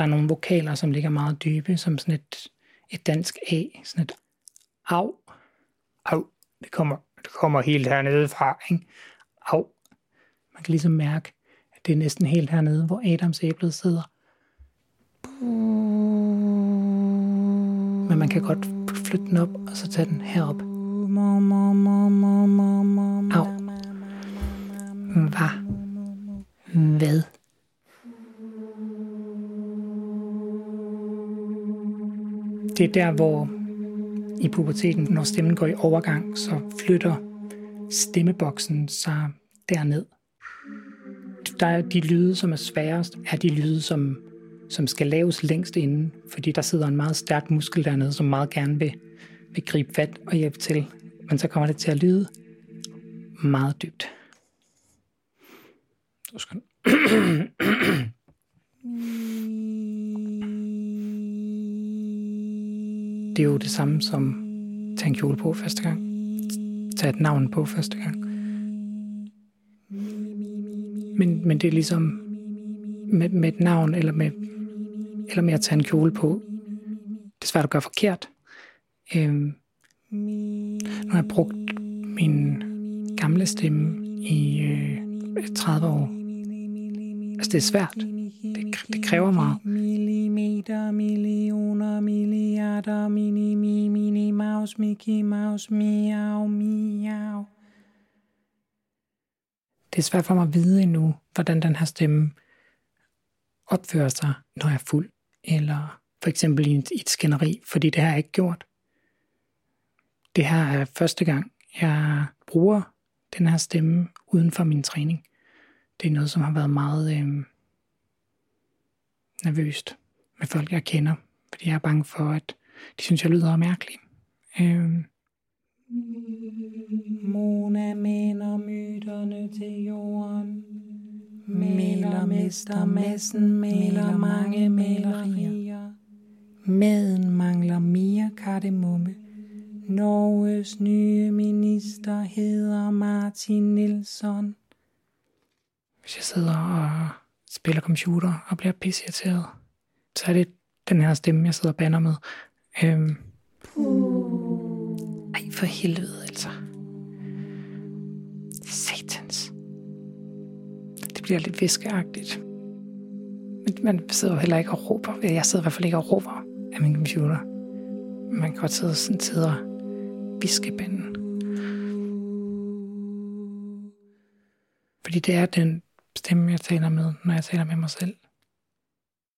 Der er nogle vokaler, som ligger meget dybe, som sådan et, et dansk A, sådan et au, au, det kommer, det kommer helt hernede fra, ikke? Au. Man kan ligesom mærke, at det er næsten helt hernede, hvor Adams æblet sidder. Men man kan godt flytte den op, og så tage den herop. Au. Hvad? Hvad? Det er der, hvor i puberteten, når stemmen går i overgang, så flytter stemmeboksen sig derned. Der er de lyde, som er sværest, er de lyde, som, som skal laves længst inden, fordi der sidder en meget stærk muskel dernede, som meget gerne vil, vil gribe fat og hjælpe til. Men så kommer det til at lyde meget dybt. Du skal... det er jo det samme som tage en kjole på første gang. Tage et navn på første gang. Men, men det er ligesom med, med et navn eller med, eller med at tage en kjole på. Det er svært at gøre forkert. Øhm, nu har jeg brugt min gamle stemme i øh, 30 år. Altså det er svært. Det, det kræver meget. Millimeter, millioner, milliarder, mini, mouse, Mickey Mouse, miau, miau. Det er svært for mig at vide endnu, hvordan den her stemme opfører sig, når jeg er fuld, eller for eksempel i et, i et skænderi, fordi det har jeg ikke gjort. Det her er første gang, jeg bruger den her stemme uden for min træning. Det er noget, som har været meget øh, nervøst med folk, jeg kender, fordi jeg er bange for, at de synes, jeg lyder mærkelig. Øh, Mona mener myterne til jorden. Maler mester massen, maler mange malerier. Maden mangler mere kardemomme. Norges nye minister hedder Martin Nilsson. Hvis jeg sidder og spiller computer og bliver pisseirriteret, så er det den her stemme, jeg sidder og banner med. Øhm. Ej, for helvede altså. Satans. Det bliver lidt viskeagtigt. Men man sidder jo heller ikke og råber. Jeg sidder i hvert fald ikke og råber af min computer. Man kan godt sidde sådan sidde og viskebanden. Fordi det er den stemme, jeg taler med, når jeg taler med mig selv.